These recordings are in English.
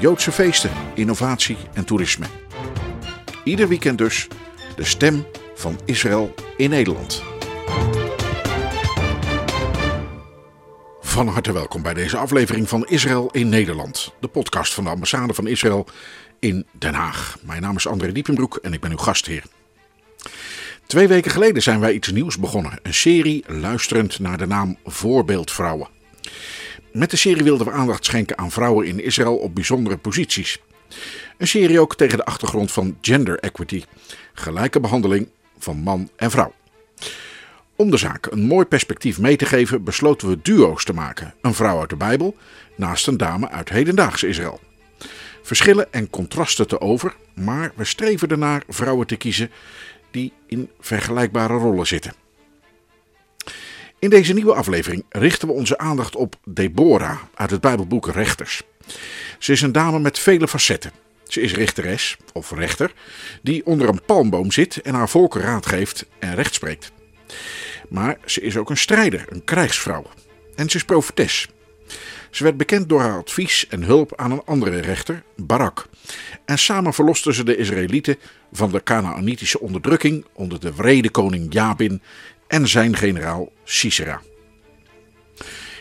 Joodse feesten, innovatie en toerisme. Ieder weekend dus de stem van Israël in Nederland. Van harte welkom bij deze aflevering van Israël in Nederland, de podcast van de ambassade van Israël in Den Haag. Mijn naam is André Diepenbroek en ik ben uw gastheer. Twee weken geleden zijn wij iets nieuws begonnen, een serie luisterend naar de naam Voorbeeldvrouwen. Met de serie wilden we aandacht schenken aan vrouwen in Israël op bijzondere posities. Een serie ook tegen de achtergrond van gender equity, gelijke behandeling van man en vrouw. Om de zaak een mooi perspectief mee te geven, besloten we duo's te maken: een vrouw uit de Bijbel naast een dame uit hedendaags Israël. Verschillen en contrasten te over, maar we streven ernaar vrouwen te kiezen die in vergelijkbare rollen zitten. In deze nieuwe aflevering richten we onze aandacht op Deborah uit het Bijbelboek Rechters. Ze is een dame met vele facetten. Ze is rechteres, of rechter, die onder een palmboom zit en haar volken raad geeft en recht spreekt. Maar ze is ook een strijder, een krijgsvrouw. En ze is profetes. Ze werd bekend door haar advies en hulp aan een andere rechter, Barak. En samen verlosten ze de Israëlieten van de Canaanitische onderdrukking onder de wrede koning Jabin en zijn generaal Sisera.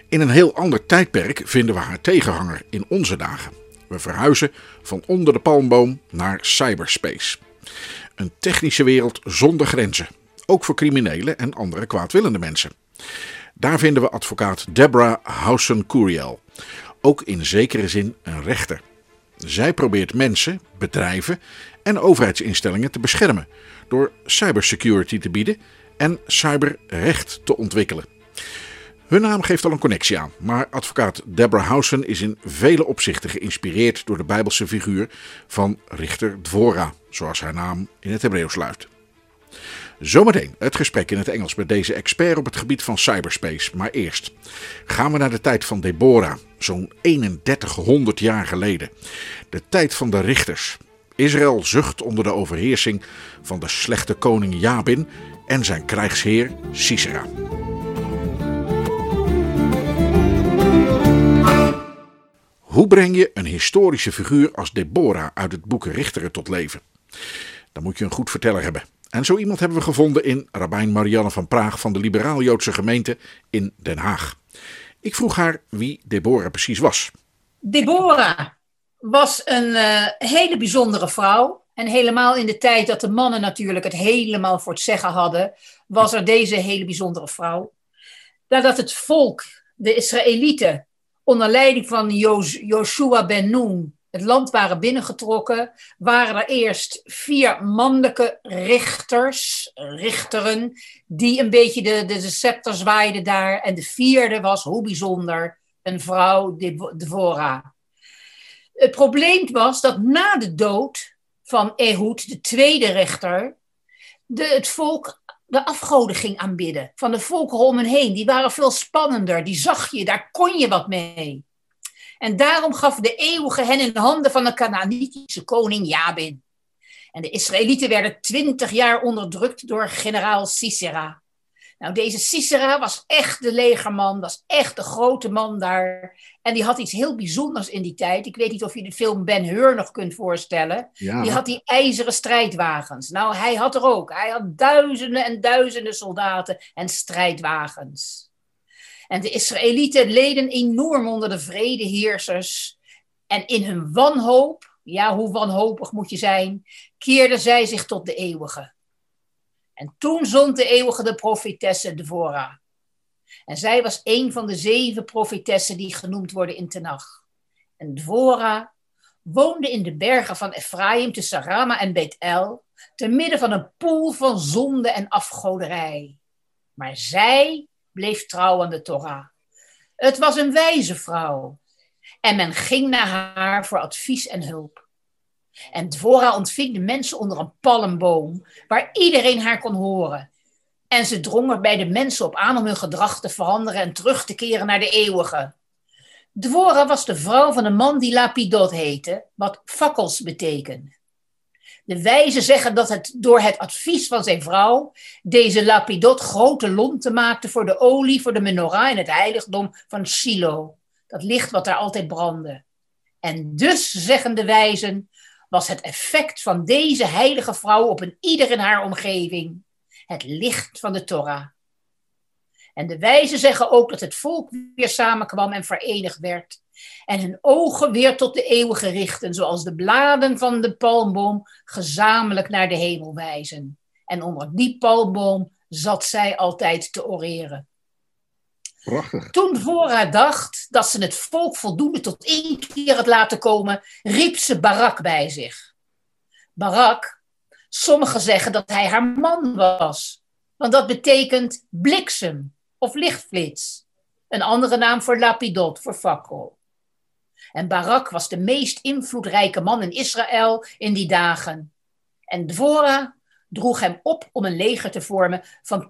In een heel ander tijdperk vinden we haar tegenhanger in onze dagen. We verhuizen van onder de palmboom naar cyberspace. Een technische wereld zonder grenzen, ook voor criminelen en andere kwaadwillende mensen. Daar vinden we advocaat Deborah Housen-Curiel, ook in zekere zin een rechter. Zij probeert mensen, bedrijven en overheidsinstellingen te beschermen door cybersecurity te bieden en cyberrecht te ontwikkelen. Hun naam geeft al een connectie aan, maar advocaat Deborah Housen is in vele opzichten geïnspireerd door de Bijbelse figuur van Richter Dvora, zoals haar naam in het Hebreeuws luidt. Zometeen het gesprek in het Engels met deze expert op het gebied van cyberspace. Maar eerst gaan we naar de tijd van Deborah, zo'n 3100 jaar geleden. De tijd van de richters. Israël zucht onder de overheersing van de slechte koning Jabin en zijn krijgsheer Sisera. Hoe breng je een historische figuur als Deborah uit het boek Richteren tot leven? Dan moet je een goed verteller hebben. En zo iemand hebben we gevonden in Rabijn Marianne van Praag van de Liberaal-Joodse gemeente in Den Haag. Ik vroeg haar wie Deborah precies was. Deborah was een uh, hele bijzondere vrouw. En helemaal in de tijd dat de mannen natuurlijk het helemaal voor het zeggen hadden, was er deze hele bijzondere vrouw. Nadat het volk, de Israëlieten, onder leiding van Joshua ben Nun het land waren binnengetrokken, waren er eerst vier mannelijke richters, richteren, die een beetje de, de, de scepter zwaaiden daar. En de vierde was, hoe bijzonder, een vrouw, Deborah. Het probleem was dat na de dood van Ehud, de tweede rechter, de, het volk de afgoden ging aanbidden. Van de volkeren om hen heen. Die waren veel spannender. Die zag je, daar kon je wat mee. En daarom gaf de eeuwige hen in de handen van de Canaanitische koning Jabin. En de Israëlieten werden twintig jaar onderdrukt door generaal Sisera. Nou, deze Sisera was echt de legerman, was echt de grote man daar. En die had iets heel bijzonders in die tijd. Ik weet niet of je de film Ben Hur nog kunt voorstellen. Die had die ijzeren strijdwagens. Nou, hij had er ook. Hij had duizenden en duizenden soldaten en strijdwagens. En de Israëlieten leden enorm onder de vredeheersers. En in hun wanhoop, ja, hoe wanhopig moet je zijn, keerden zij zich tot de eeuwige. En toen zond de eeuwige de profetesse Devorah. En zij was een van de zeven profetessen die genoemd worden in Tenach. En Dvorah woonde in de bergen van Ephraim tussen Rama en Bethel, te midden van een poel van zonde en afgoderij. Maar zij bleef trouw aan de Torah. Het was een wijze vrouw. en men ging naar haar voor advies en hulp. En Dvora ontving de mensen onder een palmboom, waar iedereen haar kon horen. En ze drong er bij de mensen op aan om hun gedrag te veranderen en terug te keren naar de eeuwige. Dvora was de vrouw van een man die Lapidot heette, wat fakkels betekent. De wijzen zeggen dat het door het advies van zijn vrouw deze Lapidot grote lonten maakte voor de olie, voor de menorah in het heiligdom van Silo. Dat licht wat daar altijd brandde. En dus, zeggen de wijzen, was het effect van deze heilige vrouw op een ieder in haar omgeving het licht van de Torah. En de wijzen zeggen ook dat het volk weer samenkwam en verenigd werd. En hun ogen weer tot de eeuwige richten, zoals de bladen van de palmboom gezamenlijk naar de hemel wijzen. En onder die palmboom zat zij altijd te oreren. Prachtig. Toen Vora dacht dat ze het volk voldoende tot één keer had laten komen, riep ze Barak bij zich. Barak, sommigen zeggen dat hij haar man was, want dat betekent bliksem of lichtflits. Een andere naam voor lapidot, voor fakkel. En Barak was de meest invloedrijke man in Israël in die dagen. En Dvora droeg hem op om een leger te vormen van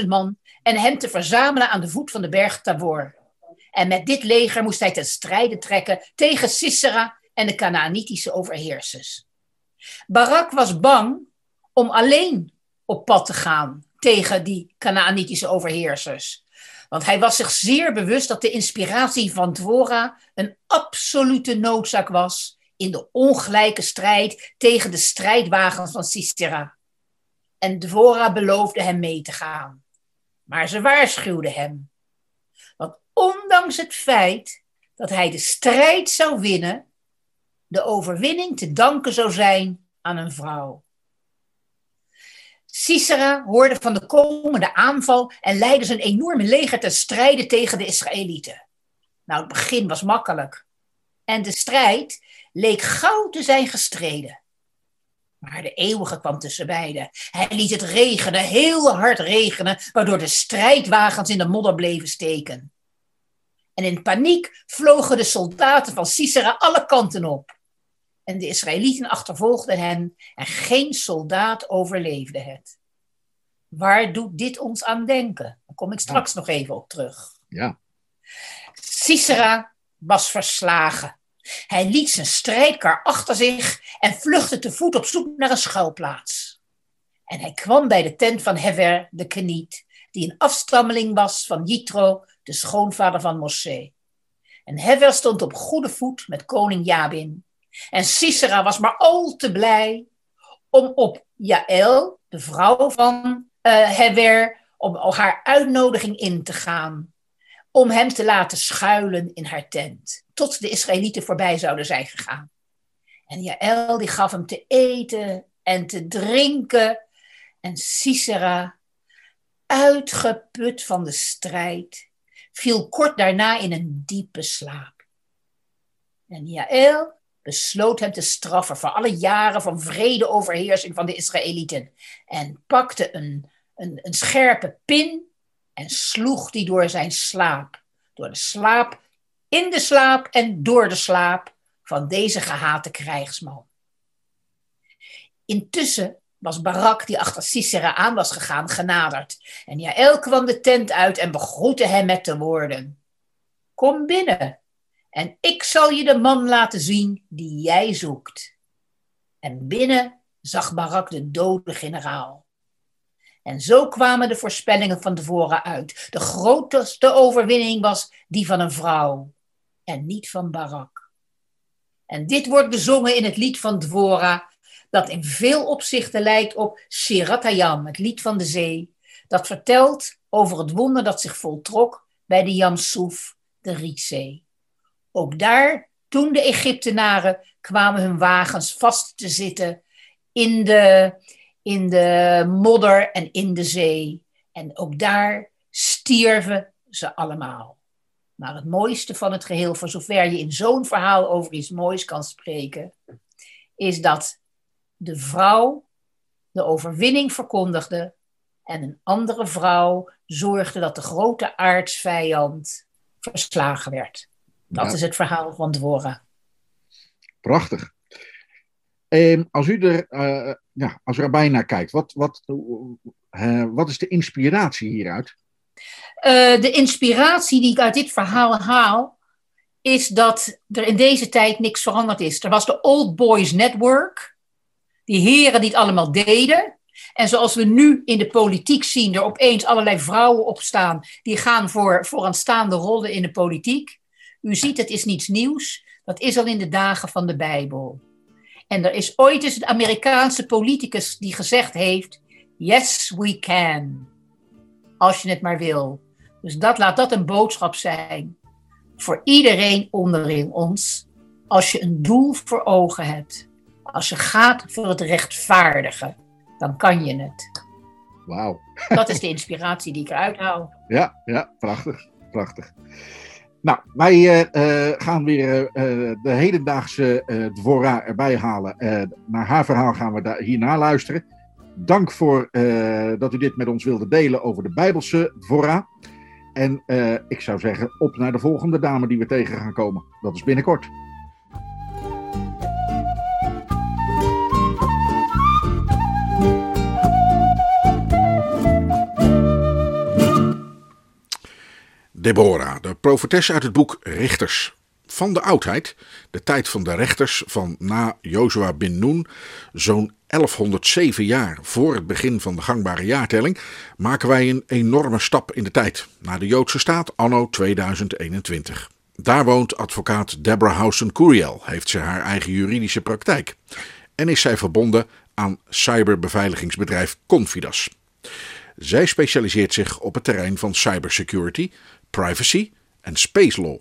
10.000 man en hen te verzamelen aan de voet van de berg Tabor. En met dit leger moest hij ten strijde trekken tegen Sisera en de Canaanitische overheersers. Barak was bang om alleen op pad te gaan tegen die Canaanitische overheersers. Want hij was zich zeer bewust dat de inspiratie van Dvora een absolute noodzaak was in de ongelijke strijd tegen de strijdwagens van Sisera. En Dvora beloofde hem mee te gaan. Maar ze waarschuwde hem. Want ondanks het feit dat hij de strijd zou winnen, de overwinning te danken zou zijn aan een vrouw. Sisera hoorde van de komende aanval en leidde zijn enorme leger te strijden tegen de Israëlieten. Nou, het begin was makkelijk. En de strijd leek gauw te zijn gestreden. Maar de eeuwige kwam tussen beiden. Hij liet het regenen, heel hard regenen, waardoor de strijdwagens in de modder bleven steken. En in paniek vlogen de soldaten van Sisera alle kanten op. En de Israëlieten achtervolgden hen en geen soldaat overleefde het. Waar doet dit ons aan denken? Daar kom ik straks nog even op terug. Ja. Sisera was verslagen. Hij liet zijn strijdkar achter zich en vluchtte te voet op zoek naar een schuilplaats. En hij kwam bij de tent van Hever de Keniet, die een afstammeling was van Jitro, de schoonvader van Moshe. En Hever stond op goede voet met koning Jabin. En Sisera was maar al te blij om op Jaël, de vrouw van uh, Hever, om haar uitnodiging in te gaan. Om hem te laten schuilen in haar tent. Tot de Israëlieten voorbij zouden zijn gegaan. En Jaël die gaf hem te eten en te drinken. En Sisera, uitgeput van de strijd, viel kort daarna in een diepe slaap. En Jaël besloot hem te straffen voor alle jaren van vrede overheersing van de Israëlieten. En pakte een, een, een scherpe pin en sloeg die door zijn slaap. Door de slaap, in de slaap en door de slaap van deze gehate krijgsman. Intussen was Barak, die achter Sisera aan was gegaan, genaderd. En Jaël kwam de tent uit en begroette hem met de woorden. Kom binnen, en ik zal je de man laten zien die jij zoekt. En binnen zag Barak de dode generaal. En zo kwamen de voorspellingen van tevoren uit. De grootste overwinning was die van een vrouw en niet van Barak. En dit wordt bezongen in het lied van Dvora, dat in veel opzichten lijkt op Shiratayam, het lied van de zee, dat vertelt over het wonder dat zich voltrok bij de Yamsoef, de Rietzee. Ook daar, toen de Egyptenaren kwamen hun wagens vast te zitten in de, in de modder en in de zee. En ook daar stierven ze allemaal. Maar het mooiste van het geheel, voor zover je in zo'n verhaal over iets moois kan spreken, is dat de vrouw de overwinning verkondigde en een andere vrouw zorgde dat de grote aardsvijand verslagen werd. Dat Ja. is het verhaal van Dvora. Prachtig. Ehm, als u er, eh, ja, als bijna kijkt, wat, wat, wat is de inspiratie hieruit? Eh, de inspiratie die ik uit dit verhaal haal, is dat er in deze tijd niks veranderd is. Er was de Old Boys Network, die heren die het allemaal deden. En zoals we nu in de politiek zien, er opeens allerlei vrouwen opstaan, die gaan voor vooraanstaande rollen in de politiek. U ziet, het is niets nieuws. Dat is al in de dagen van de Bijbel. En er is ooit eens een Amerikaanse politicus die gezegd heeft: Yes, we can. Als je het maar wil. Dus dat, laat dat een boodschap zijn voor iedereen onderin ons. Als je een doel voor ogen hebt, als je gaat voor het rechtvaardige, dan kan je het. Wauw. Dat is de inspiratie die ik eruit haal. Ja, ja, prachtig. Prachtig. Nou, wij eh, eh, gaan weer eh, de hedendaagse eh Dvora erbij halen. Naar haar verhaal gaan we daar hierna luisteren. Dank voor dat u dit met ons wilde delen over de Bijbelse Dvora. En ik zou zeggen, op naar de volgende dame die we tegen gaan komen. Dat is binnenkort. Deborah, de profetes uit het boek Richters. Van de oudheid, de tijd van de rechters van na Jozua bin Nun, zo'n 1107 jaar voor het begin van de gangbare jaartelling, maken wij een enorme stap in de tijd naar de Joodse staat anno 2021. Daar woont advocaat Deborah Housen Curiel, heeft ze haar eigen juridische praktijk en is zij verbonden aan cyberbeveiligingsbedrijf Confidas. Zij specialiseert zich op het terrein van cybersecurity, privacy en space law.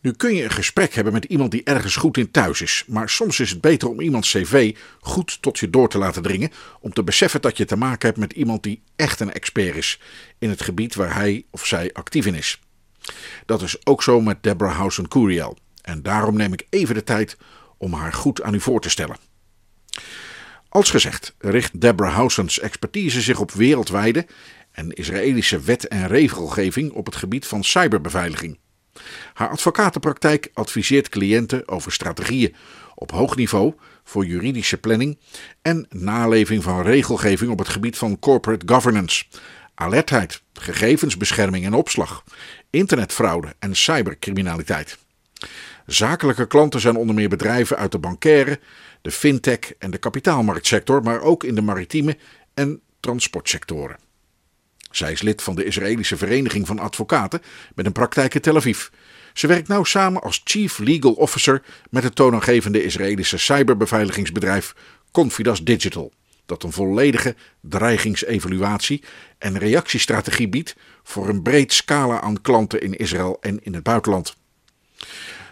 Nu kun je een gesprek hebben met iemand die ergens goed in thuis is, maar soms is het beter om iemands cv goed tot je door te laten dringen om te beseffen dat je te maken hebt met iemand die echt een expert is in het gebied waar hij of zij actief in is. Dat is ook zo met Deborah Housen Curiel en daarom neem ik even de tijd om haar goed aan u voor te stellen. Als gezegd richt Deborah Housens expertise zich op wereldwijde en Israëlische wet en regelgeving op het gebied van cyberbeveiliging. Haar advocatenpraktijk adviseert cliënten over strategieën op hoog niveau voor juridische planning en naleving van regelgeving op het gebied van corporate governance, alertheid, gegevensbescherming en opslag, internetfraude en cybercriminaliteit. Zakelijke klanten zijn onder meer bedrijven uit de bankaire, de fintech en de kapitaalmarktsector, maar ook in de maritieme en transportsectoren. Zij is lid van de Israëlische Vereniging van Advocaten met een praktijk in Tel Aviv. Ze werkt nauw samen als Chief Legal Officer met het toonaangevende Israëlische cyberbeveiligingsbedrijf Confidas Digital, dat een volledige dreigingsevaluatie en reactiestrategie biedt voor een breed scala aan klanten in Israël en in het buitenland.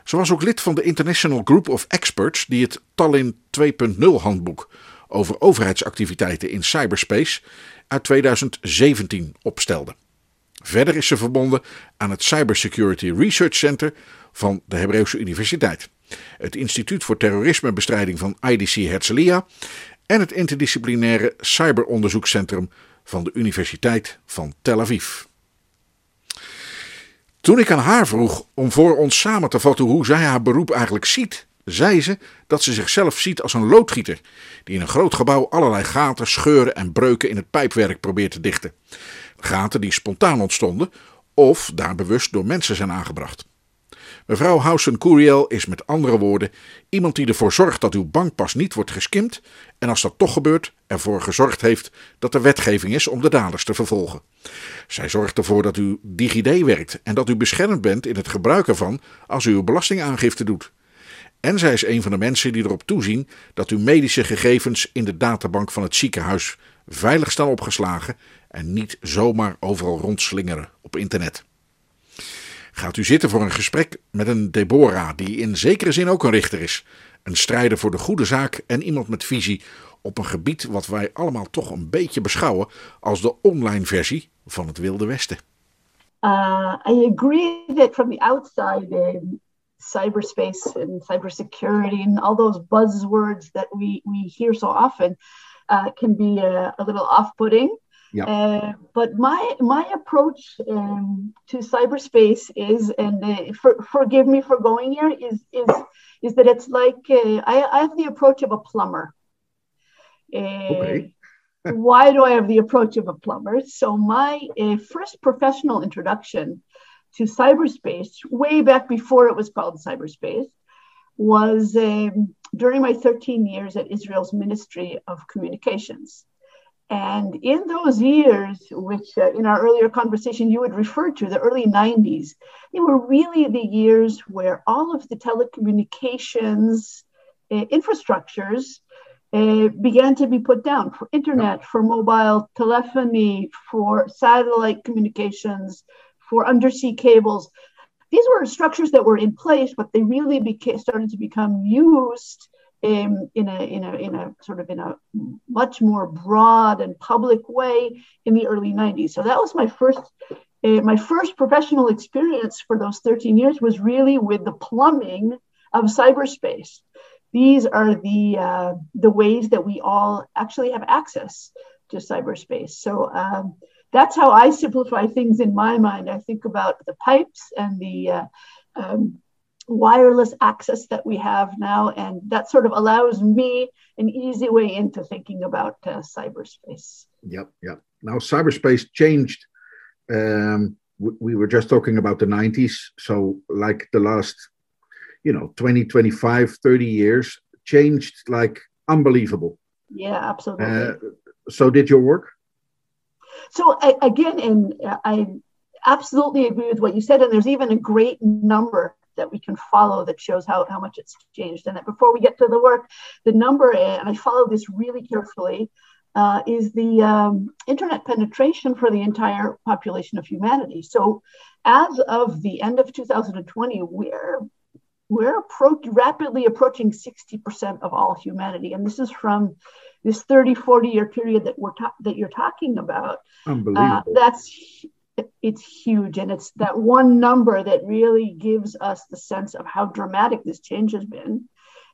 Ze was ook lid van de International Group of Experts die het Tallinn 2.0 handboek over overheidsactiviteiten in cyberspace uit 2017 opstelde. Verder is ze verbonden aan het Cybersecurity Research Center van de Hebreeuwse Universiteit, het Instituut voor Terrorismebestrijding van IDC Herzliya en het interdisciplinaire cyberonderzoekscentrum van de Universiteit van Tel Aviv. Toen ik aan haar vroeg om voor ons samen te vatten hoe zij haar beroep eigenlijk ziet, zei ze dat ze zichzelf ziet als een loodgieter die in een groot gebouw allerlei gaten, scheuren en breuken in het pijpwerk probeert te dichten. Gaten die spontaan ontstonden of daar bewust door mensen zijn aangebracht. Mevrouw Housen Curiel is met andere woorden iemand die ervoor zorgt dat uw bankpas niet wordt geskimd en als dat toch gebeurt, ervoor gezorgd heeft dat er wetgeving is om de daders te vervolgen. Zij zorgt ervoor dat uw DigiD werkt en dat u beschermd bent in het gebruik ervan als u uw belastingaangifte doet. En zij is een van de mensen die erop toezien dat uw medische gegevens in de databank van het ziekenhuis veilig staan opgeslagen en niet zomaar overal rondslingeren op internet. Gaat u zitten voor een gesprek met een Deborah, die in zekere zin ook een richter is, een strijder voor de goede zaak en iemand met visie op een gebied wat wij allemaal toch een beetje beschouwen als de online versie van het Wilde Westen. Uh, I agree that from the outside, cyberspace and cybersecurity and all those buzzwords that we, we hear so often uh, can be a, a little off putting. Yeah. Uh, but my my approach um, to cyberspace is, and uh, for, forgive me for going here, is is is that it's like uh, I, I have the approach of a plumber. Uh, Okay. why do I have the approach of a plumber? So my uh, first professional introduction to cyberspace, way back before it was called cyberspace, was um, during my 13 years at Israel's Ministry of Communications. And in those years, which uh, in our earlier conversation you had referred to, the early 90s, they were really the years where all of the telecommunications uh, infrastructures uh, began to be put down for internet, for mobile telephony, for satellite communications, for undersea cables. These were structures that were in place, but they really became, started to become used in, a, in, a, in a sort of in a much more broad and public way in the early 90s. So that was my first uh, my first professional experience for those 13 years was really with the plumbing of cyberspace. These are the uh, the ways that we all actually have access to cyberspace. So um, that's how I simplify things in my mind. I think about the pipes and the uh, um, wireless access that we have now, and that sort of allows me an easy way into thinking about uh, cyberspace. Yep, yep. Now cyberspace changed. Um, we, we were just talking about the 90s. So, like the last, you know, 20, 25, 30 years changed like unbelievable. Yeah, absolutely. Uh, so, did your work? So, I, again, and I absolutely agree with what you said. And there's even a great number that we can follow that shows how, how much it's changed. And that before we get to the work, the number, and I follow this really carefully, uh, is the um, internet penetration for the entire population of humanity. So, as of the end of 2020, we're we're approach, rapidly approaching 60% of all humanity, and this is from this 30, 40 year period that we're ta- that you're talking about. Uh, that's it's huge, and it's that one number that really gives us the sense of how dramatic this change has been,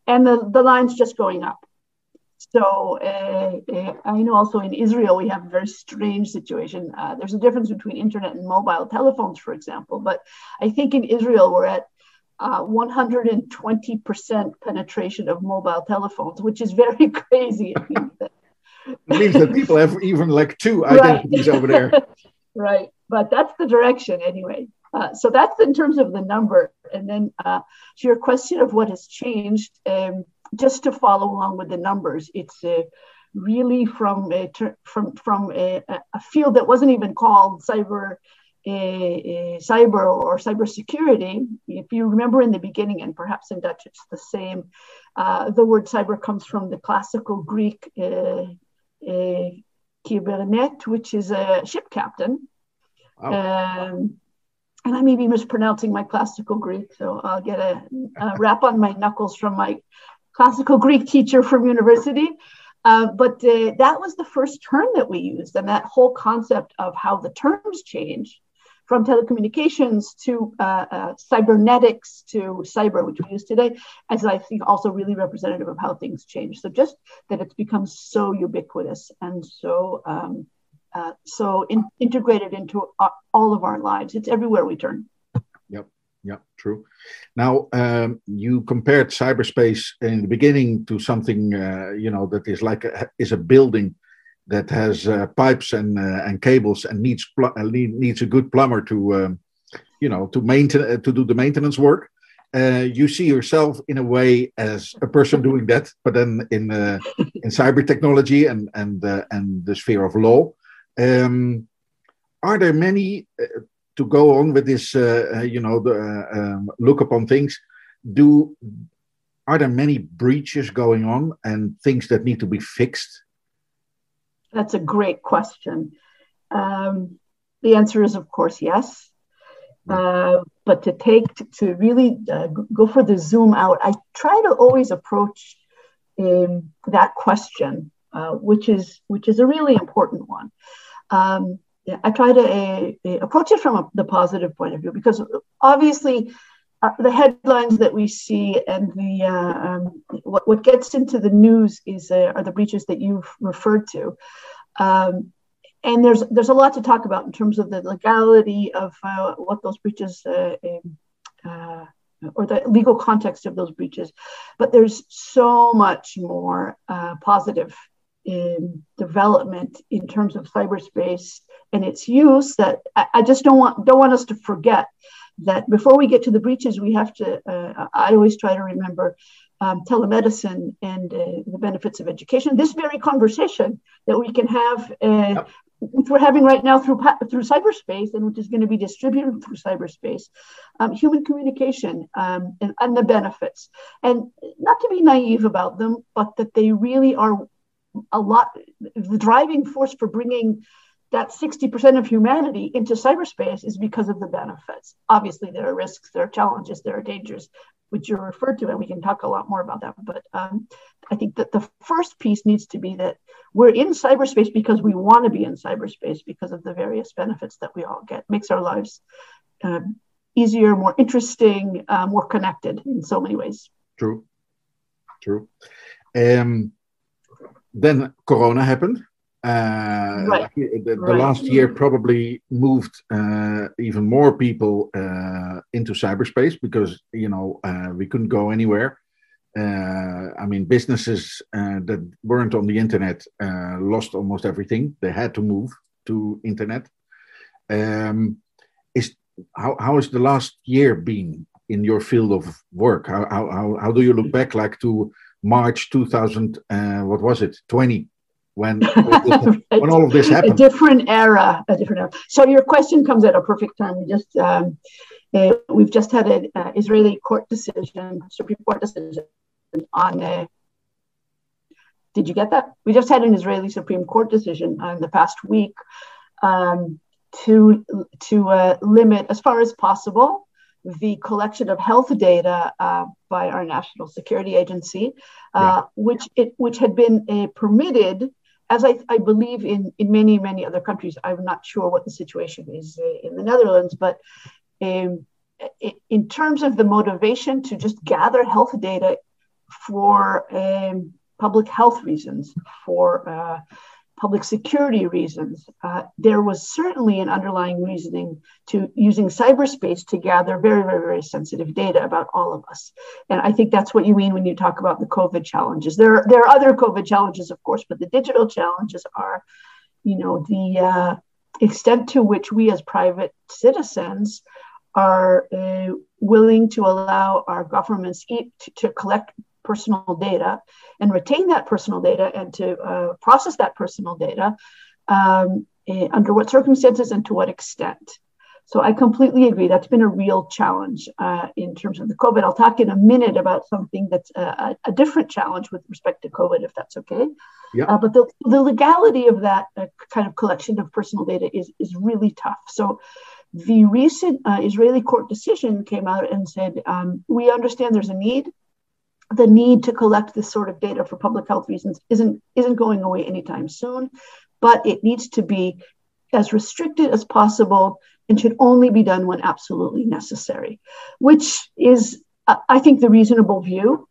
and the the line's just going up. So uh, uh, I know also in Israel we have a very strange situation. Uh, there's a difference between internet and mobile telephones, for example. But I think in Israel we're at 120% penetration of mobile telephones, which is very crazy. it means that people have even like two identities right. over there. right, but that's the direction anyway. Uh, so that's in terms of the number. And then uh, to your question of what has changed. Um, just to follow along with the numbers, it's uh, really from a ter- from from a, a, field that wasn't even called cyber uh, cyber or cybersecurity. If you remember in the beginning, and perhaps in Dutch it's the same, uh, the word cyber comes from the classical Greek kybernet, which is a ship captain. Oh. Um, and I may be mispronouncing my classical Greek, so I'll get a, a rap on my knuckles from my classical Greek teacher from university. Uh, but uh, that was the first term that we used. And that whole concept of how the terms change from telecommunications to uh, uh, cybernetics to cyber, which we use today, as I think also really representative of how things change. So just that it's become so ubiquitous and so um, uh, so in, integrated into our, all of our lives. It's everywhere we turn. Yep. Yeah, true. Now, um, you compared cyberspace in the beginning to something, uh, you know, that is like a, is a building that has uh, pipes and uh, and cables and needs pl- uh, needs a good plumber to, um, you know, to maintain uh, to do the maintenance work. You see yourself in a way as a person doing that, but then in in cyber technology and and and the sphere of law. Um, are there many to go on with this, uh, you know, the, uh, um, look upon things, do are there many breaches going on and things that need to be fixed? That's a great question. Um, the answer is, of course, yes. Uh, but to take to, to really uh, go for the zoom out, I try to always approach um, that question, uh, which is which is a really important one. Um, yeah, I try to uh, approach it from a, the positive point of view because obviously uh, the headlines that we see and the uh, um, what, what gets into the news is uh, are the breaches that you've referred to, um, and there's there's a lot to talk about in terms of the legality of uh, what those breaches uh, uh, or the legal context of those breaches, but there's so much more positive in development in terms of cyberspace and its use that I, I, just don't want don't want us to forget that before we get to the breaches, we have to. Uh, I always try to remember um, telemedicine and uh, the benefits of education. This very conversation that we can have, uh, yep. which we're having right now through through cyberspace, and which is going to be distributed through cyberspace, um, human communication um, and, and the benefits, and not to be naive about them, but that they really are a lot the driving force for bringing that 60% of humanity into cyberspace is because of the benefits. Obviously, there are risks, there are challenges, there are dangers, which you referred to, and we can talk a lot more about that. But um, I think that the first piece needs to be that we're in cyberspace because we want to be in cyberspace because of the various benefits that we all get. Makes our lives um, easier, more interesting, uh, more connected in so many ways. True, true. Um, then Corona happened. Uh, right. the, the right. last year probably moved uh, even more people uh, into cyberspace because you know uh, we couldn't go anywhere. Uh, I mean, businesses uh, that weren't on the internet lost almost everything. They had to move to internet. Um, is how how has the last year been in your field of work? How how how, do you look back like to March 2000? what was it? 20 when right. when all of this happened. A different era, a different era. So your question comes at a perfect time. We just um, uh, we've just had an uh, Israeli court decision, Supreme Court decision on. Uh, did you get that? We just had an Israeli Supreme Court decision in the past week um, to to uh, limit, as far as possible, the collection of health data uh, by our national security agency, uh, yeah. which it which had been uh, permitted as I, I, believe in, in many, many other countries, I'm not sure what the situation is uh, in the Netherlands, but um, in terms of the motivation to just gather health data for um, public health reasons, for uh, public security reasons, uh, there was certainly an underlying reasoning to using cyberspace to gather very, very, very sensitive data about all of us. And I think that's what you mean when you talk about the COVID challenges. There, there are other COVID challenges, of course, but the digital challenges are, you know, the uh, extent to which we as private citizens are uh, willing to allow our governments to collect personal data and retain that personal data and to uh, process that personal data um, eh, under what circumstances and to what extent. So I completely agree. That's been a real challenge uh, in terms of the COVID. I'll talk in a minute about something that's a, a different challenge with respect to COVID, if that's okay. Yeah. Uh, but the, the legality of that uh, kind of collection of personal data is, is really tough. So the recent uh, Israeli court decision came out and said, um, we understand there's a need the need to collect this sort of data for public health reasons isn't isn't going away anytime soon, but it needs to be as restricted as possible and should only be done when absolutely necessary, which is, I think, the reasonable view.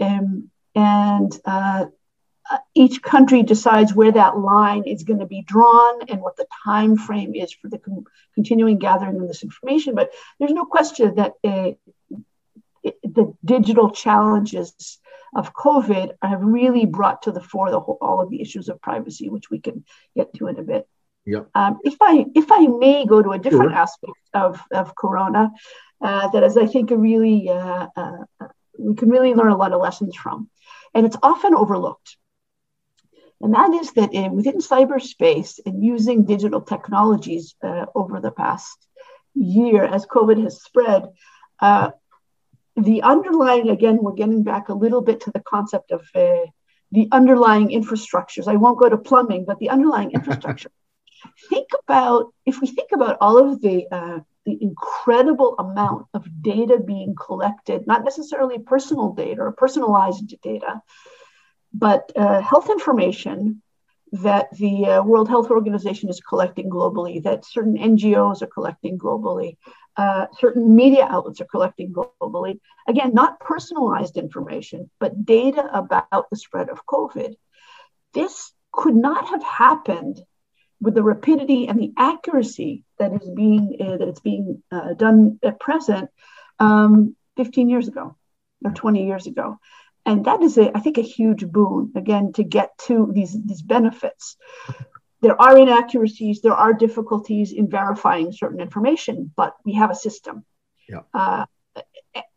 Um, and uh, each country decides where that line is going to be drawn and what the time frame is for the con- continuing gathering of this information. But there's no question that uh, the digital challenges of COVID have really brought to the fore the whole, all of the issues of privacy, which we can get to in a bit. Yeah. Um, if I if I may go to a different sure. aspect of, of Corona, uh, that is, I think, a really uh, uh, we can really learn a lot of lessons from, and it's often overlooked. And that is that in, within cyberspace and using digital technologies uh, over the past year, as COVID has spread, uh, the underlying, again, we're getting back a little bit to the concept of uh, the underlying infrastructures. I won't go to plumbing, but the underlying infrastructure. think about, if we think about all of the, uh, the incredible amount of data being collected, not necessarily personal data or personalized data, but uh, health information that the uh, World Health Organization is collecting globally, that certain NGOs are collecting globally, uh, certain media outlets are collecting globally. Again, not personalized information, but data about the spread of COVID. This could not have happened with the rapidity and the accuracy that is being uh, that it's being uh, done at present um, 15 years ago or 20 years ago and that is a, I think a huge boon again to get to these these benefits there are inaccuracies there are difficulties in verifying certain information but we have a system yeah. Uh,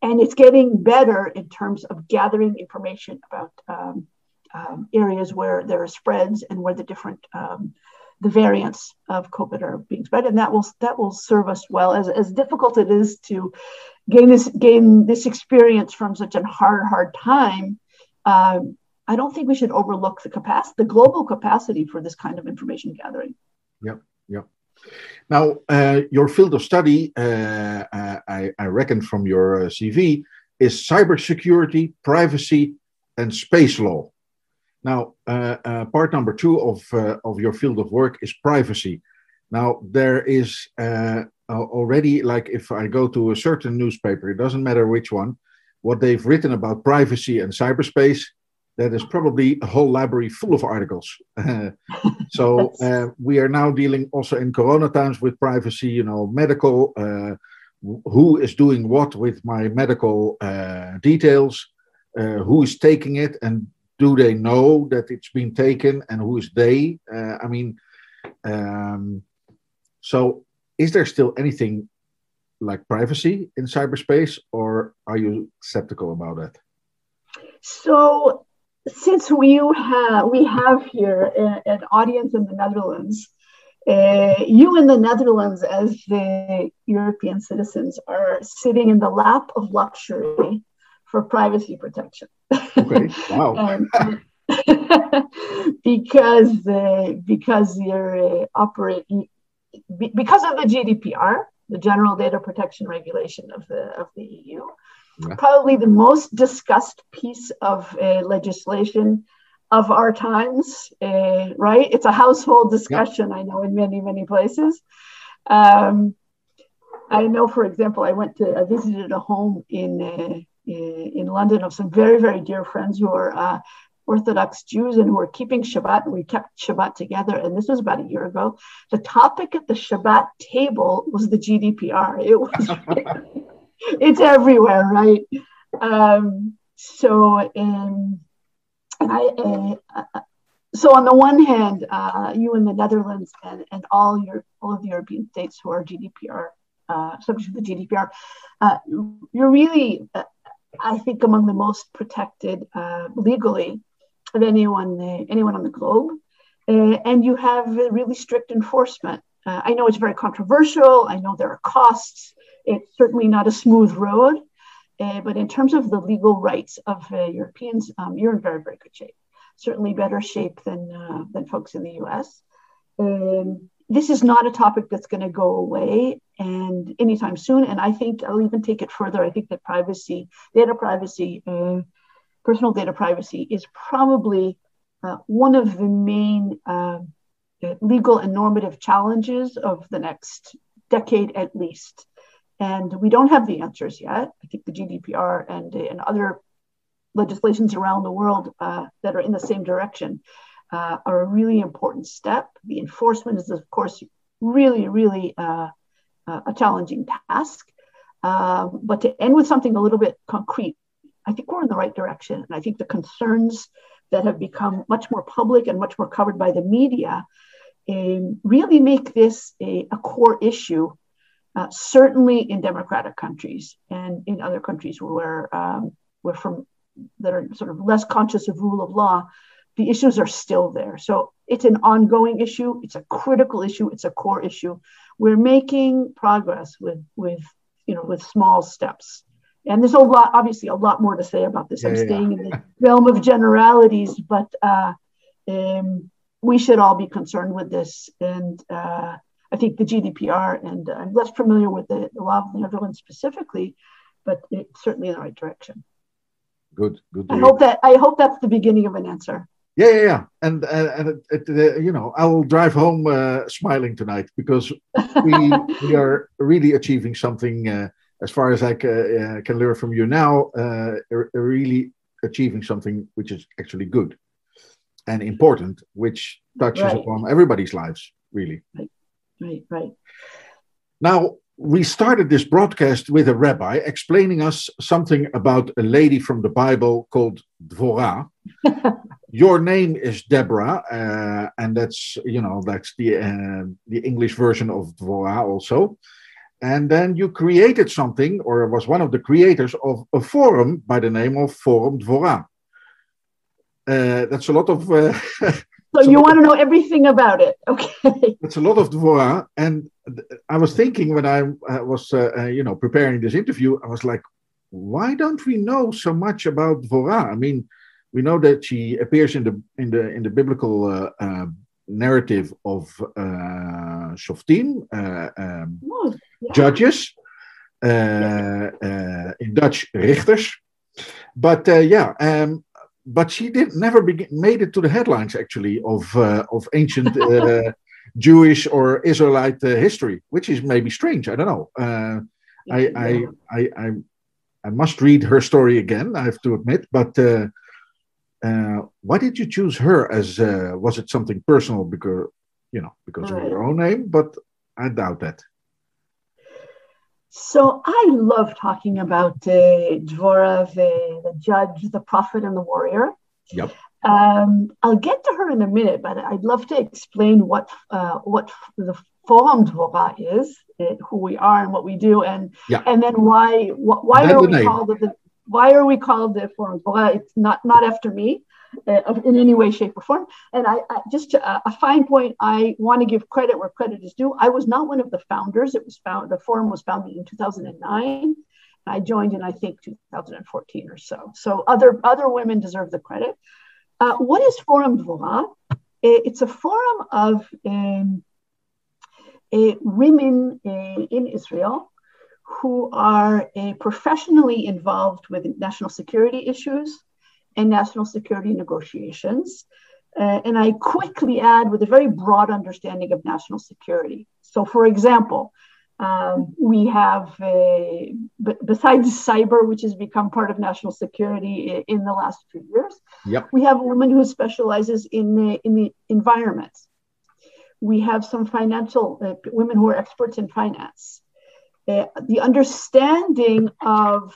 and it's getting better in terms of gathering information about um, um, areas where there are spreads and where the different um, the variants of COVID are being spread, and that will that will serve us well. As, as difficult it is to gain this gain this experience from such a hard hard time, um, I don't think we should overlook the capacity, the global capacity for this kind of information gathering. Yep, yep. Now, uh, your field of study, uh, uh I, I, reckon from your uh, CV, is cybersecurity, privacy, and space law. Now, uh, uh, part number two of, of your field of work is privacy. Now, there is already, like if I go to a certain newspaper, it doesn't matter which one, what they've written about privacy and cyberspace, that is probably a whole library full of articles. so uh, we are now dealing also in Corona times with privacy, you know, medical, uh, who is doing what with my medical details, who is taking it, and do they know that it's been taken and who is they? Uh, I mean, um, so is there still anything like privacy in cyberspace, or are you skeptical about that? So, since we have we have here an audience in the Netherlands, uh, you in the Netherlands, as the European citizens, are sitting in the lap of luxury for privacy protection. Okay. Wow. because uh, because you're uh, operating because of the GDPR, the General Data Protection Regulation of the of the EU. Yeah. Probably the most discussed piece of uh, legislation of our times, uh, right? It's a household discussion, yeah. I know, in many, many places. Um, I know, for example, I went to, I visited a home in uh, in London of some very, very dear friends who are uh, Orthodox Jews and who are keeping Shabbat. And we kept Shabbat together. And this was about a year ago. The topic at the Shabbat table was the GDPR. It was, it's everywhere, right? Um, so, um, and I, uh, so on the one hand, uh, you in the Netherlands and, and all your all of the European states who are GDPR uh, subject to the GDPR, uh, you're really uh, I think, among the most protected uh, legally of anyone uh, anyone on the globe. Uh, and you have really strict enforcement. Uh, I know it's very controversial. I know there are costs. It's certainly not a smooth road. Uh, but in terms of the legal rights of uh, Europeans, um, you're in very, very good shape. Certainly better shape than, than folks in the US. Um, this is not a topic that's going to go away and anytime soon. And I think I'll even take it further. I think that privacy, data privacy, uh, personal data privacy is probably uh, one of the main uh, legal and normative challenges of the next decade at least. And we don't have the answers yet. I think the GDPR and, and other legislations around the world uh, that are in the same direction uh, are a really important step. The enforcement is, of course, really, really uh, uh, a challenging task. Um, but to end with something a little bit concrete, I think we're in the right direction. And I think the concerns that have become much more public and much more covered by the media um, really make this a, a core issue, uh, certainly in democratic countries and in other countries where, um, where from that are sort of less conscious of rule of law, the issues are still there. So it's an ongoing issue. It's a critical issue. It's a core issue. We're making progress with with you know with small steps. And there's a lot, obviously, a lot more to say about this. Yeah, I'm yeah. staying in the realm of generalities, but uh, um, we should all be concerned with this. And uh, I think the GDPR, and I'm less familiar with the, the law of the Netherlands specifically, but it's certainly in the right direction. Good, good. I hope that I hope that's the beginning of an answer. Yeah, yeah, yeah. And uh, and it, it, uh, you know, I will drive home uh, smiling tonight because we we are really achieving something. Uh, as far as I uh, can learn from you now, uh, really achieving something which is actually good and important, which touches right. upon everybody's lives. really. Right, right, right. Now, we started this broadcast with a rabbi explaining us something about a lady from the Bible called Dvorah. Your name is Deborah, uh, and that's you know that's the uh, the English version of Dvorah also. And then you created something, or was one of the creators of a forum by the name of Forum Dvorah. Uh, that's a lot of. Uh, so you want to know everything about it, okay? It's a lot of Dvorah, and I was thinking when I was, uh, uh, you know, preparing this interview, I was like, why don't we know so much about Dvorah? I mean, we know that she appears in the in the in the biblical uh, uh, narrative of uh, Shoftim, uh, um, Oh, yeah. judges, uh, uh, in Dutch richters. But uh, yeah, um, but she did never be, made it to the headlines actually of uh, of ancient uh, Jewish or Israelite uh, history, which is maybe strange. I don't know. Uh, I, I, I, I, I must read her story again. I have to admit, but. Uh, uh, why did you choose her as uh, was it something personal because you know because of Right. her own name but i doubt that So I love talking about uh, Dvorah, the, the judge, the prophet, and the warrior. Yep. Um, I'll get to her in a minute, but I'd love to explain what uh, what the Forum Dvorah is, uh, who we are, and what we do, and Yeah. and then why wh- why are we name. called the why are we called the Forum Dvorah? It's not not after me. Uh, in any way, shape, or form. And I, I just uh, a fine point. I want to give credit where credit is due. I was not one of the founders. It was found. The forum was founded in 2009. I joined in I think 2014 or so. So other other women deserve the credit. Uh, what is Forum Dvorah? It's a forum of um, women uh, in Israel who are uh, professionally involved with national security issues and national security negotiations. Uh, and I quickly add with a very broad understanding of national security. So, for example, um, we have, uh, b- besides cyber, which has become part of national security i- in the last few years, Yep. we have a woman who specializes in the, in the environment. We have some financial uh, women who are experts in finance. Uh, the understanding of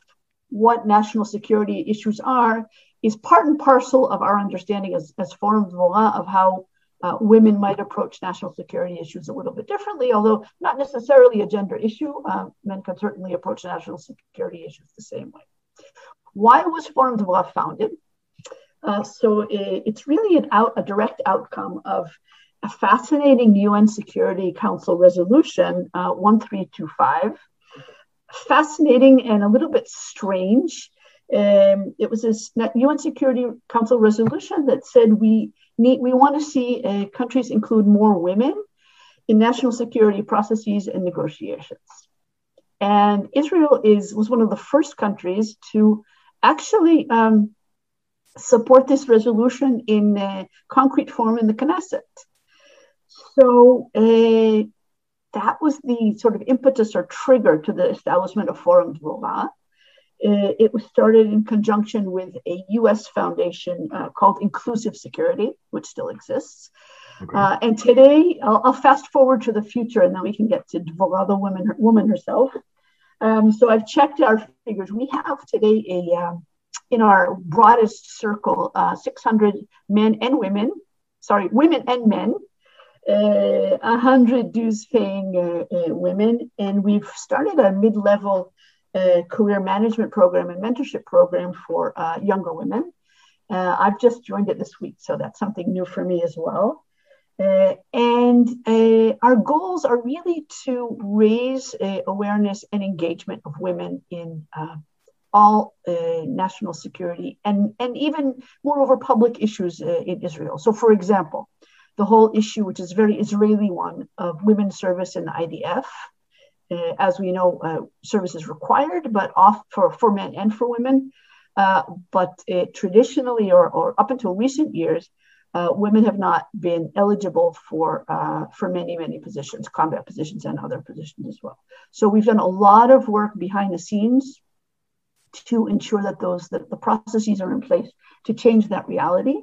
what national security issues are is part and parcel of our understanding as, as Forum Dvorah of how uh, women might approach national security issues a little bit differently, although not necessarily a gender issue. Uh, men can certainly approach national security issues the same way. Why was Forum Dvorah founded? Uh, so it, it's really an out, a direct outcome of a fascinating UN Security Council resolution uh, 1325. Fascinating and a little bit strange. Um, it was this UN Security Council resolution that said we need we want to see uh, countries include more women in national security processes and negotiations. And Israel is was one of the first countries to actually um, support this resolution in uh, concrete form in the Knesset. So uh, that was the sort of impetus or trigger to the establishment of Forum Dvorah. Uh, it was started in conjunction with a US foundation uh, called Inclusive Security, which still exists. Okay. Uh, and today, I'll, I'll, fast forward to the future and then we can get to Dvorah, the woman, woman herself. Um, so I've checked our figures. We have today a, um, in our broadest circle, uh, 600 men and women, sorry, women and men, uh, 100 dues paying uh, uh, women. And we've started a mid level uh, career management program and mentorship program for uh, younger women. Uh, I've just joined it this week, so that's something new for me as well. Uh, and uh, our goals are really to raise uh, awareness and engagement of women in all national security and, and even, moreover, public issues in Israel. So, for example, the whole issue, which is a very Israeli one, of women's service in the IDF. Uh, as we know, uh, service is required, but off for, for men and for women. Uh, but traditionally, or, or up until recent years, women have not been eligible for for many many positions, combat positions and other positions as well. So we've done a lot of work behind the scenes to ensure that those that the processes are in place to change that reality.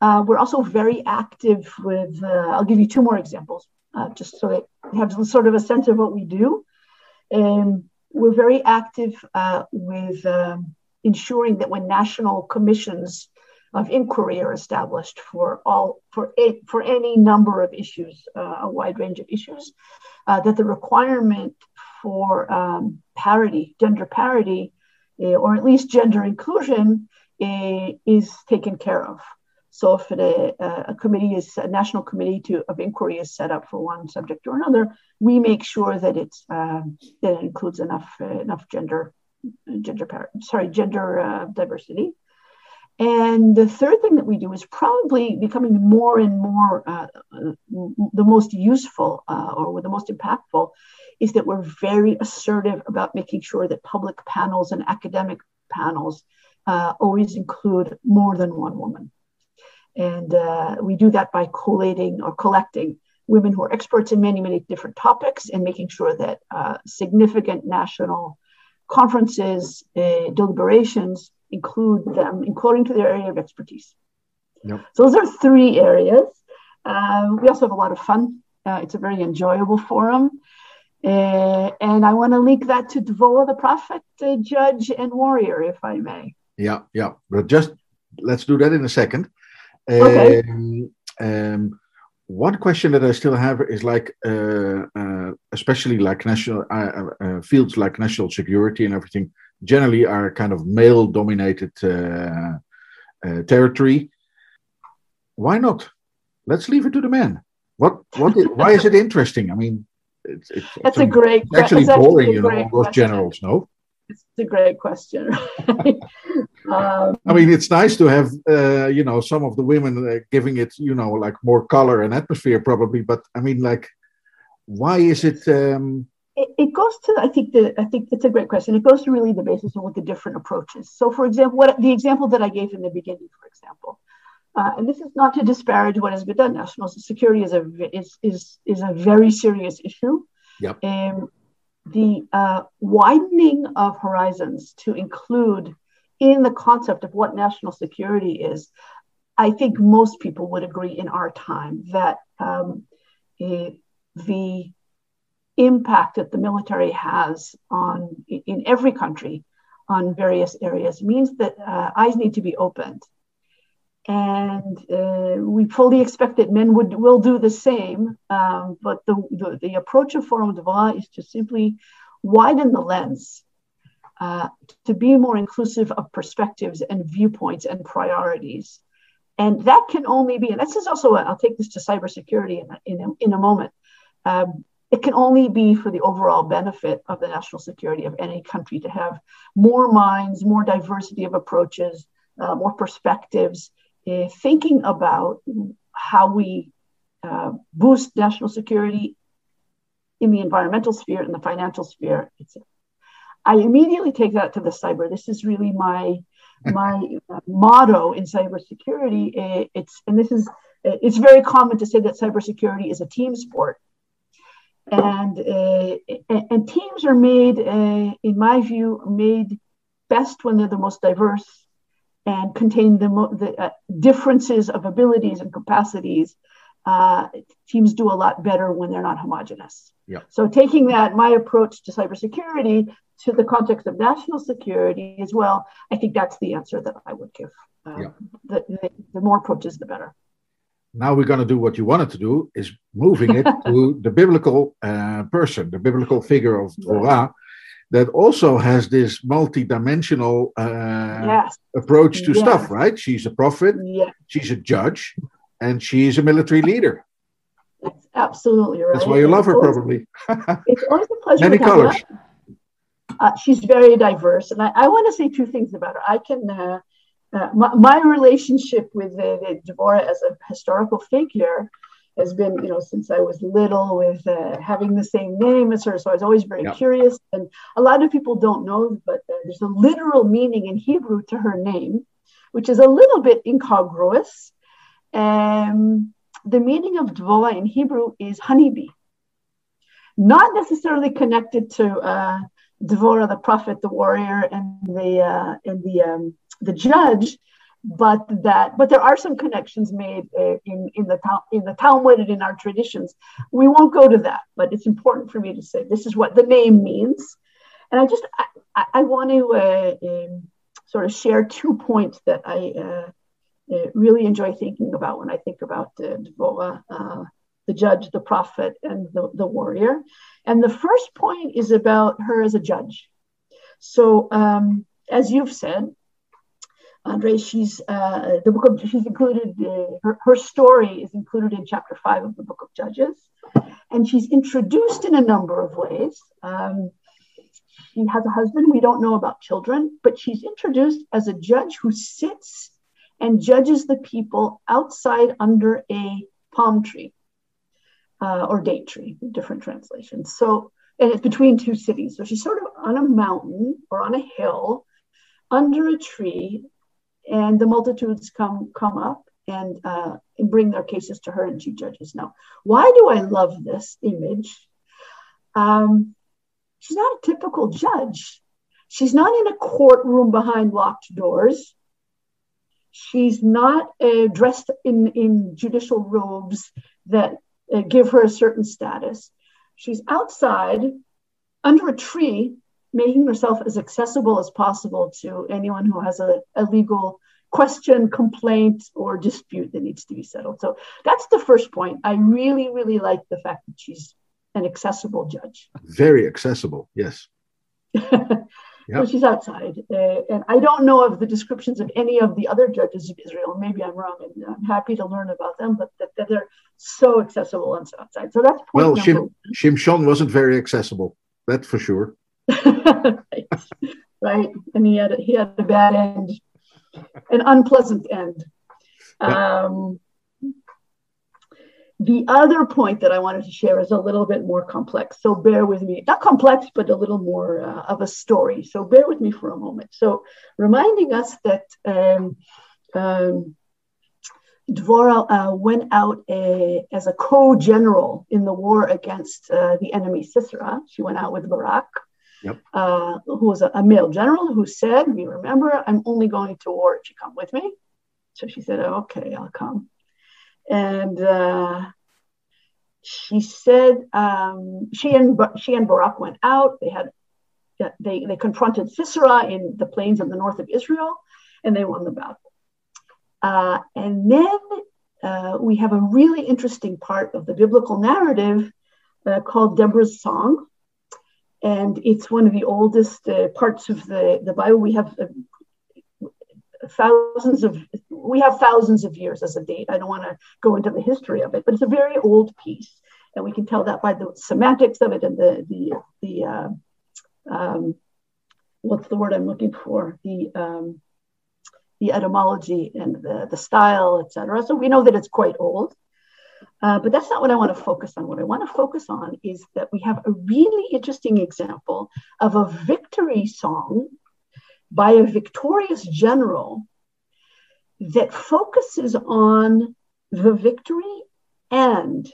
Uh, we're also very active with, uh, I'll give you two more examples. Uh, just so they have sort of a sense of what we do. And we're very active uh, with um, ensuring that when national commissions of inquiry are established for all for for any number of issues, uh, a wide range of issues, uh, that the requirement for um, parity, gender parity, uh, or at least gender inclusion, uh, is taken care of. So if a, a, committee is a national committee to, of inquiry is set up for one subject or another, we make sure that it's um, that it includes enough uh, enough gender gender sorry gender uh, diversity. And the third thing that we do is probably becoming more and more uh, the most useful uh, or the most impactful is that we're very assertive about making sure that public panels and academic panels uh, always include more than one woman. And uh, we do that by collating or collecting women who are experts in many, many different topics and making sure that uh, significant national conferences, uh, deliberations include them according to their area of expertise. Yep. So those are three areas. Uh, we also have a lot of fun. Uh, it's a very enjoyable forum. Uh, and I want to link that to Dvorah the prophet, judge, and warrior, if I may. Yeah, yeah. But just let's do that in a second. Okay. Um, um, one question that I still have is like, uh, uh, especially like national uh, uh, uh fields like national security and everything, generally are kind of male-dominated uh, territory. Why not? Let's leave it to the men. What? What? Is, why is it interesting? I mean, it's, it's, That's a great. It's actually boring, you know, all those generals. No. It's a great question. um, I mean, it's nice to have, uh, you know, some of the women uh, giving it, you know, like more color and atmosphere, probably. But I mean, like, why is it? Um... It, it, goes to, I think, the, I think it's a great question. It goes to really the basis of what the different approaches. So, for example, what the example that I gave in the beginning, for example, uh, and this is not to disparage what has been done. National security is a is is is a very serious issue. Yep. Um, the uh, widening of horizons to include in the concept of what national security is, I think most people would agree in our time that um, the impact that the military has on in every country on various areas means that uh, eyes need to be opened and uh, we fully expect that men would will do the same. Um, but the, the, the approach of Forum Dvorah is to simply widen the lens uh, to be more inclusive of perspectives and viewpoints and priorities. And that can only be, and this is also, i will take this to cybersecurity in, in, a, in a moment. Um, it can only be for the overall benefit of the national security of any country to have more minds, more diversity of approaches, uh, more perspectives, uh, thinking about how we uh, boost national security in the environmental sphere and the financial sphere. I immediately take that to the cyber. This is really my my uh, motto in cybersecurity. Uh, it's and this is uh, it's very common to say that cybersecurity is a team sport, and uh, and teams are made, in my view, made best when they're the most diverse and contain the, the uh, differences of abilities and capacities, uh, teams do a lot better when they're not homogenous. Yeah. So taking that, my approach to cybersecurity to the context of national security as well, I think that's the answer that I would give. Uh, yeah. the, the, the more approaches, the better now we're going to do what you wanted to do is moving it to the biblical uh, person the biblical figure of Dvorah that also has this multi-dimensional uh, yes. approach to yes. stuff, right? She's a prophet, yes. she's a judge, and she's a military leader. That's absolutely right. That's why you love her, always, probably. it's always a pleasure. Many colors. Uh, she's very diverse, and I, I, want to say two things about her. I can. Uh, uh my, my, relationship with uh, Deborah as a historical figure has been, you know, since I was little with uh, having the same name as her. So I was always very curious. And a lot of people don't know, but uh, there's a literal meaning in Hebrew to her name, which is a little bit incongruous. Um, the meaning of Dvorah in Hebrew is honeybee, not necessarily connected to uh, Dvorah, the prophet, the warrior, and the uh, and the um, the judge, but that but there are some connections made uh, in in the in the Talmud and in our traditions. We won't go to that, but it's important for me to say this is what the name means, and I just I, I want to uh, um, sort of share two points that I uh, uh really enjoy thinking about when I think about uh, Devorah, uh, the judge, the prophet, and the, the warrior. And the first point is about her as a judge. So, um, as you've said, Andre, she's uh, the book of she's included. Uh, her, her story is included in chapter five of the book of Judges, and she's introduced in a number of ways. Um, she has a husband. We don't know about children, but she's introduced as a judge who sits and judges the people outside under a palm tree uh, or date tree, different translations. So, and it's between two cities. So she's sort of on a mountain or on a hill under a tree and the multitudes come come up and, uh, and bring their cases to her, and she judges. Now, why do I love this image? Um, she's not a typical judge. She's not in a courtroom behind locked doors. She's not uh, dressed in, in judicial robes that uh, give her a certain status. She's outside under a tree making herself as accessible as possible to anyone who has a, a legal question, complaint, or dispute that needs to be settled. So that's the first point. I really, really like the fact that she's an accessible judge. Very accessible, yes. Yep. So she's outside. Uh, and I don't know of the descriptions of any of the other judges of Israel. Maybe I'm wrong, and I'm happy to learn about them, but that, that they're so accessible and so outside. So that's point Well, Shim, Shimshon wasn't very accessible, that's for sure. Right. right. And he had a, he had a bad end, an unpleasant end. Um, the other point that I wanted to share is a little bit more complex. So bear with me. Not complex, but a little more uh, of a story. So bear with me for a moment. So reminding us that um, um, Dvorah uh, went out a, as a co-general in the war against uh, the enemy Sisera. She went out with Barak yep. uh, who was a, a, male general who said, "We remember, I'm only going to war if you come with me." So she said, "Okay, I'll come." And uh, she said um, she and she and Barak went out. They had they they confronted Sisera in the plains of the north of Israel, and they won the battle. Uh, and then uh, we have a really interesting part of the biblical narrative uh, called Deborah's Song and it's one of the oldest uh, parts of the, the Bible. We have uh, thousands of we have thousands of years as a date. I don't want to go into the history of it, but it's a very old piece, and we can tell that by the semantics of it and the the the uh, um, what's the word I'm looking for the um, the etymology and the, the style, etc. So we know that it's quite old. Uh, but that's not what I want to focus on. What I want to focus on is that we have a really interesting example of a victory song by a victorious general that focuses on the victory and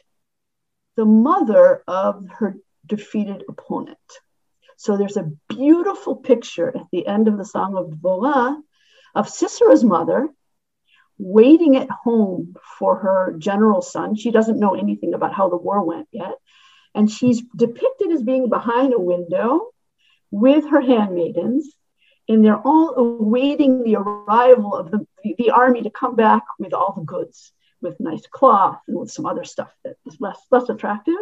the mother of her defeated opponent. So there's a beautiful picture at the end of the Song of Dvorah of Sisera's mother waiting at home for her general son. She doesn't know anything about how the war went yet. And she's depicted as being behind a window with her handmaidens, and they're all awaiting the arrival of the, the, army to come back with all the goods, with nice cloth and with some other stuff that is less, less attractive.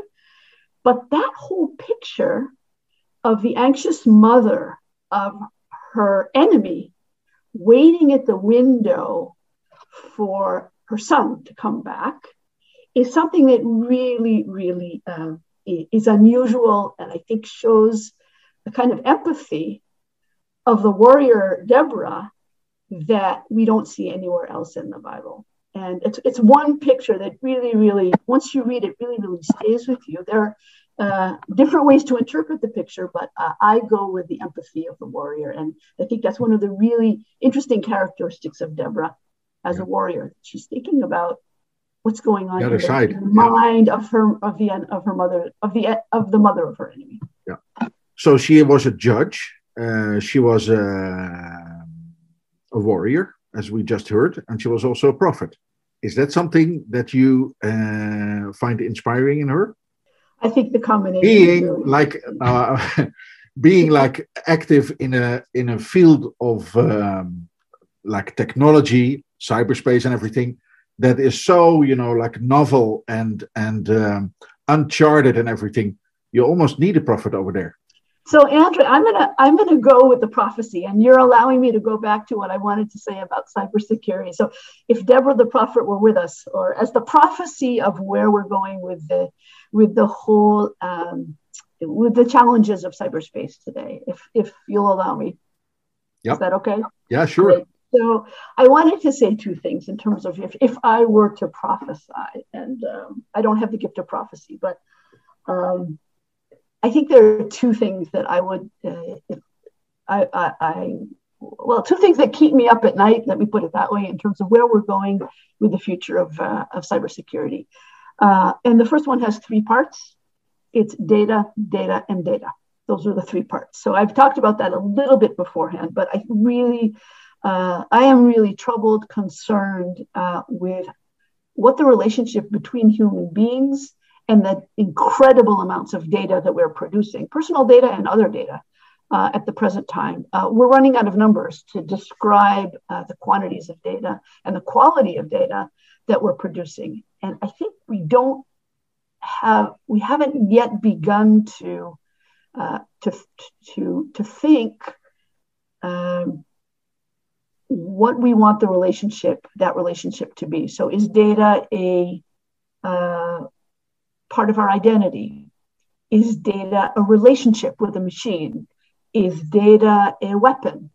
But that whole picture of the anxious mother of her enemy waiting at the window for her son to come back is something that really, really uh, is unusual and I think shows a kind of empathy of the warrior Deborah that we don't see anywhere else in the Bible. And it's, it's one picture that really, really, once you read it, really, really stays with you. There are uh, different ways to interpret the picture, but uh, I go with the empathy of the warrior. And I think that's one of the really interesting characteristics of Deborah as yeah. a warrior. She's thinking about what's going on the side. the mind yeah. of her of the of her mother of the of the mother of her enemy. Yeah. So she was a judge. Uh, she was a, a warrior, as we just heard, and she was also a prophet. Is that something that you uh, find inspiring in her? I think the combination. Being really- like uh, being like active in a in a field of um, like technology, cyberspace, and everything that is so you know like novel and and um, uncharted and everything. You almost need a prophet over there. So Andrew, I'm gonna I'm gonna go with the prophecy, and you're allowing me to go back to what I wanted to say about cybersecurity. So if Deborah the prophet were with us, or as the prophecy of where we're going with the with the whole um, with the challenges of cyberspace today, if if you'll allow me, Yep. is that okay? Yeah, sure. Great. So I wanted to say two things in terms of if, if I were to prophesy, and um, I don't have the gift of prophecy, but um, I think there are two things that I would, uh, I, I, I, well, two things that keep me up at night. Let me put it that way, in terms of where we're going with the future of uh, of cybersecurity. Uh, and the first one has three parts. It's data, data, and data. Those are the three parts. So I've talked about that a little bit beforehand, but I really, uh, I am really troubled, concerned uh, with what the relationship between human beings and the incredible amounts of data that we're producing, personal data and other data, uh, at the present time. Uh, we're running out of numbers to describe uh, the quantities of data and the quality of data that we're producing. And I think we don't have, we haven't yet begun to, uh, to, to, to think um, what we want the relationship, that relationship to be. So is data a uh, part of our identity? Is data a relationship with a machine? Is data a weapon?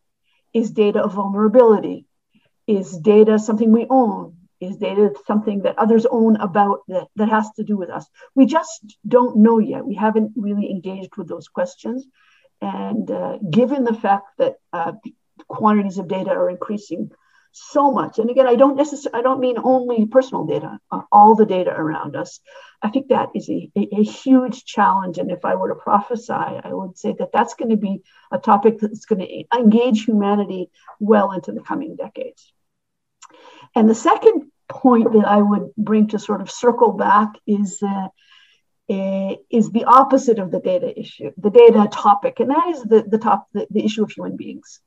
Is data a vulnerability? Is data something we own? Is data something that others own about that, that has to do with us? We just don't know yet. We haven't really engaged with those questions. And uh, given the fact that uh, quantities of data are increasing so much, and again, I don't necessarily, I don't mean only personal data, uh, all the data around us. I think that is a, a, a, huge challenge. And if I were to prophesy, I would say that that's going to be a topic that's going to engage humanity well into the coming decades. And the second point that I would bring to sort of circle back is uh, is the opposite of the data issue, the data topic, and that is the the top the, the issue of human beings.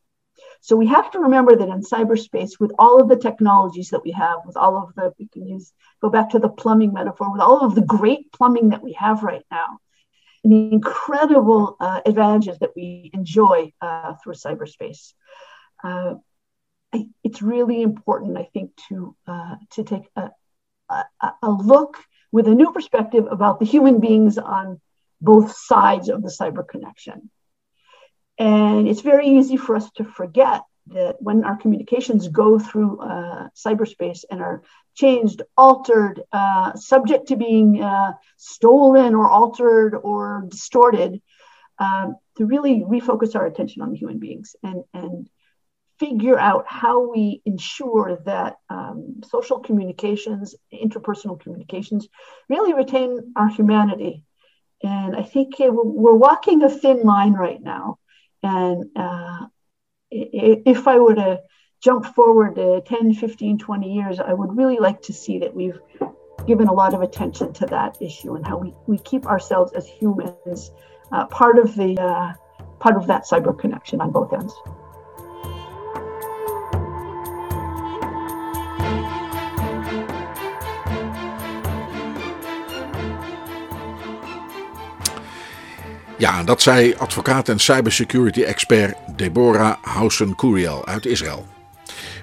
So we have to remember that in cyberspace, with all of the technologies that we have, with all of the, we can use, go back to the plumbing metaphor, with all of the great plumbing that we have right now, and the incredible uh, advantages that we enjoy uh, through cyberspace. Uh, it's really important, I think, to, uh, to take a, a, a look with a new perspective about the human beings on both sides of the cyber connection. And it's very easy for us to forget that when our communications go through uh, cyberspace and are changed, altered, uh, subject to being uh, stolen or altered or distorted, um, to really refocus our attention on the human beings and, and figure out how we ensure that um, social communications, interpersonal communications, really retain our humanity. And I think we're, we're walking a thin line right now. And uh, if I were to jump forward to 10, 15, 20 years, I would really like to see that we've given a lot of attention to that issue and how we, we keep ourselves as humans uh, part of the uh, part of that cyber connection on both ends. Ja, dat zei advocaat en cybersecurity expert Deborah Housen-Curiel uit Israël.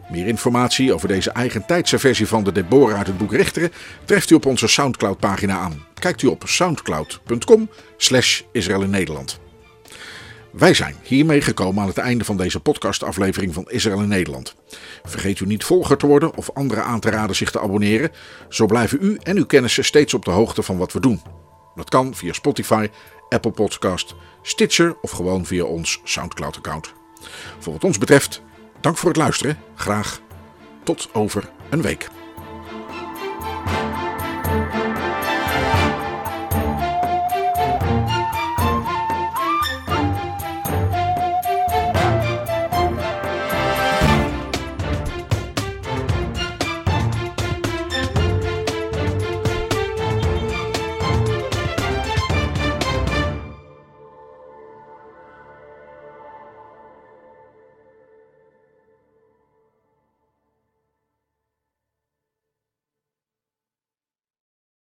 Meer informatie over deze eigentijdse versie van de Deborah uit het boek Richteren treft u op onze Soundcloud pagina aan. Kijkt u op soundcloud.com slash Israël in Nederland. Wij zijn hiermee gekomen aan het einde van deze podcastaflevering van Israël in Nederland. Vergeet u niet volger te worden of anderen aan te raden zich te abonneren. Zo blijven u en uw kennissen steeds op de hoogte van wat we doen. Dat kan via Spotify, Apple Podcast, Stitcher of gewoon via ons Soundcloud-account. Voor wat ons betreft, dank voor het luisteren. Graag tot over een week.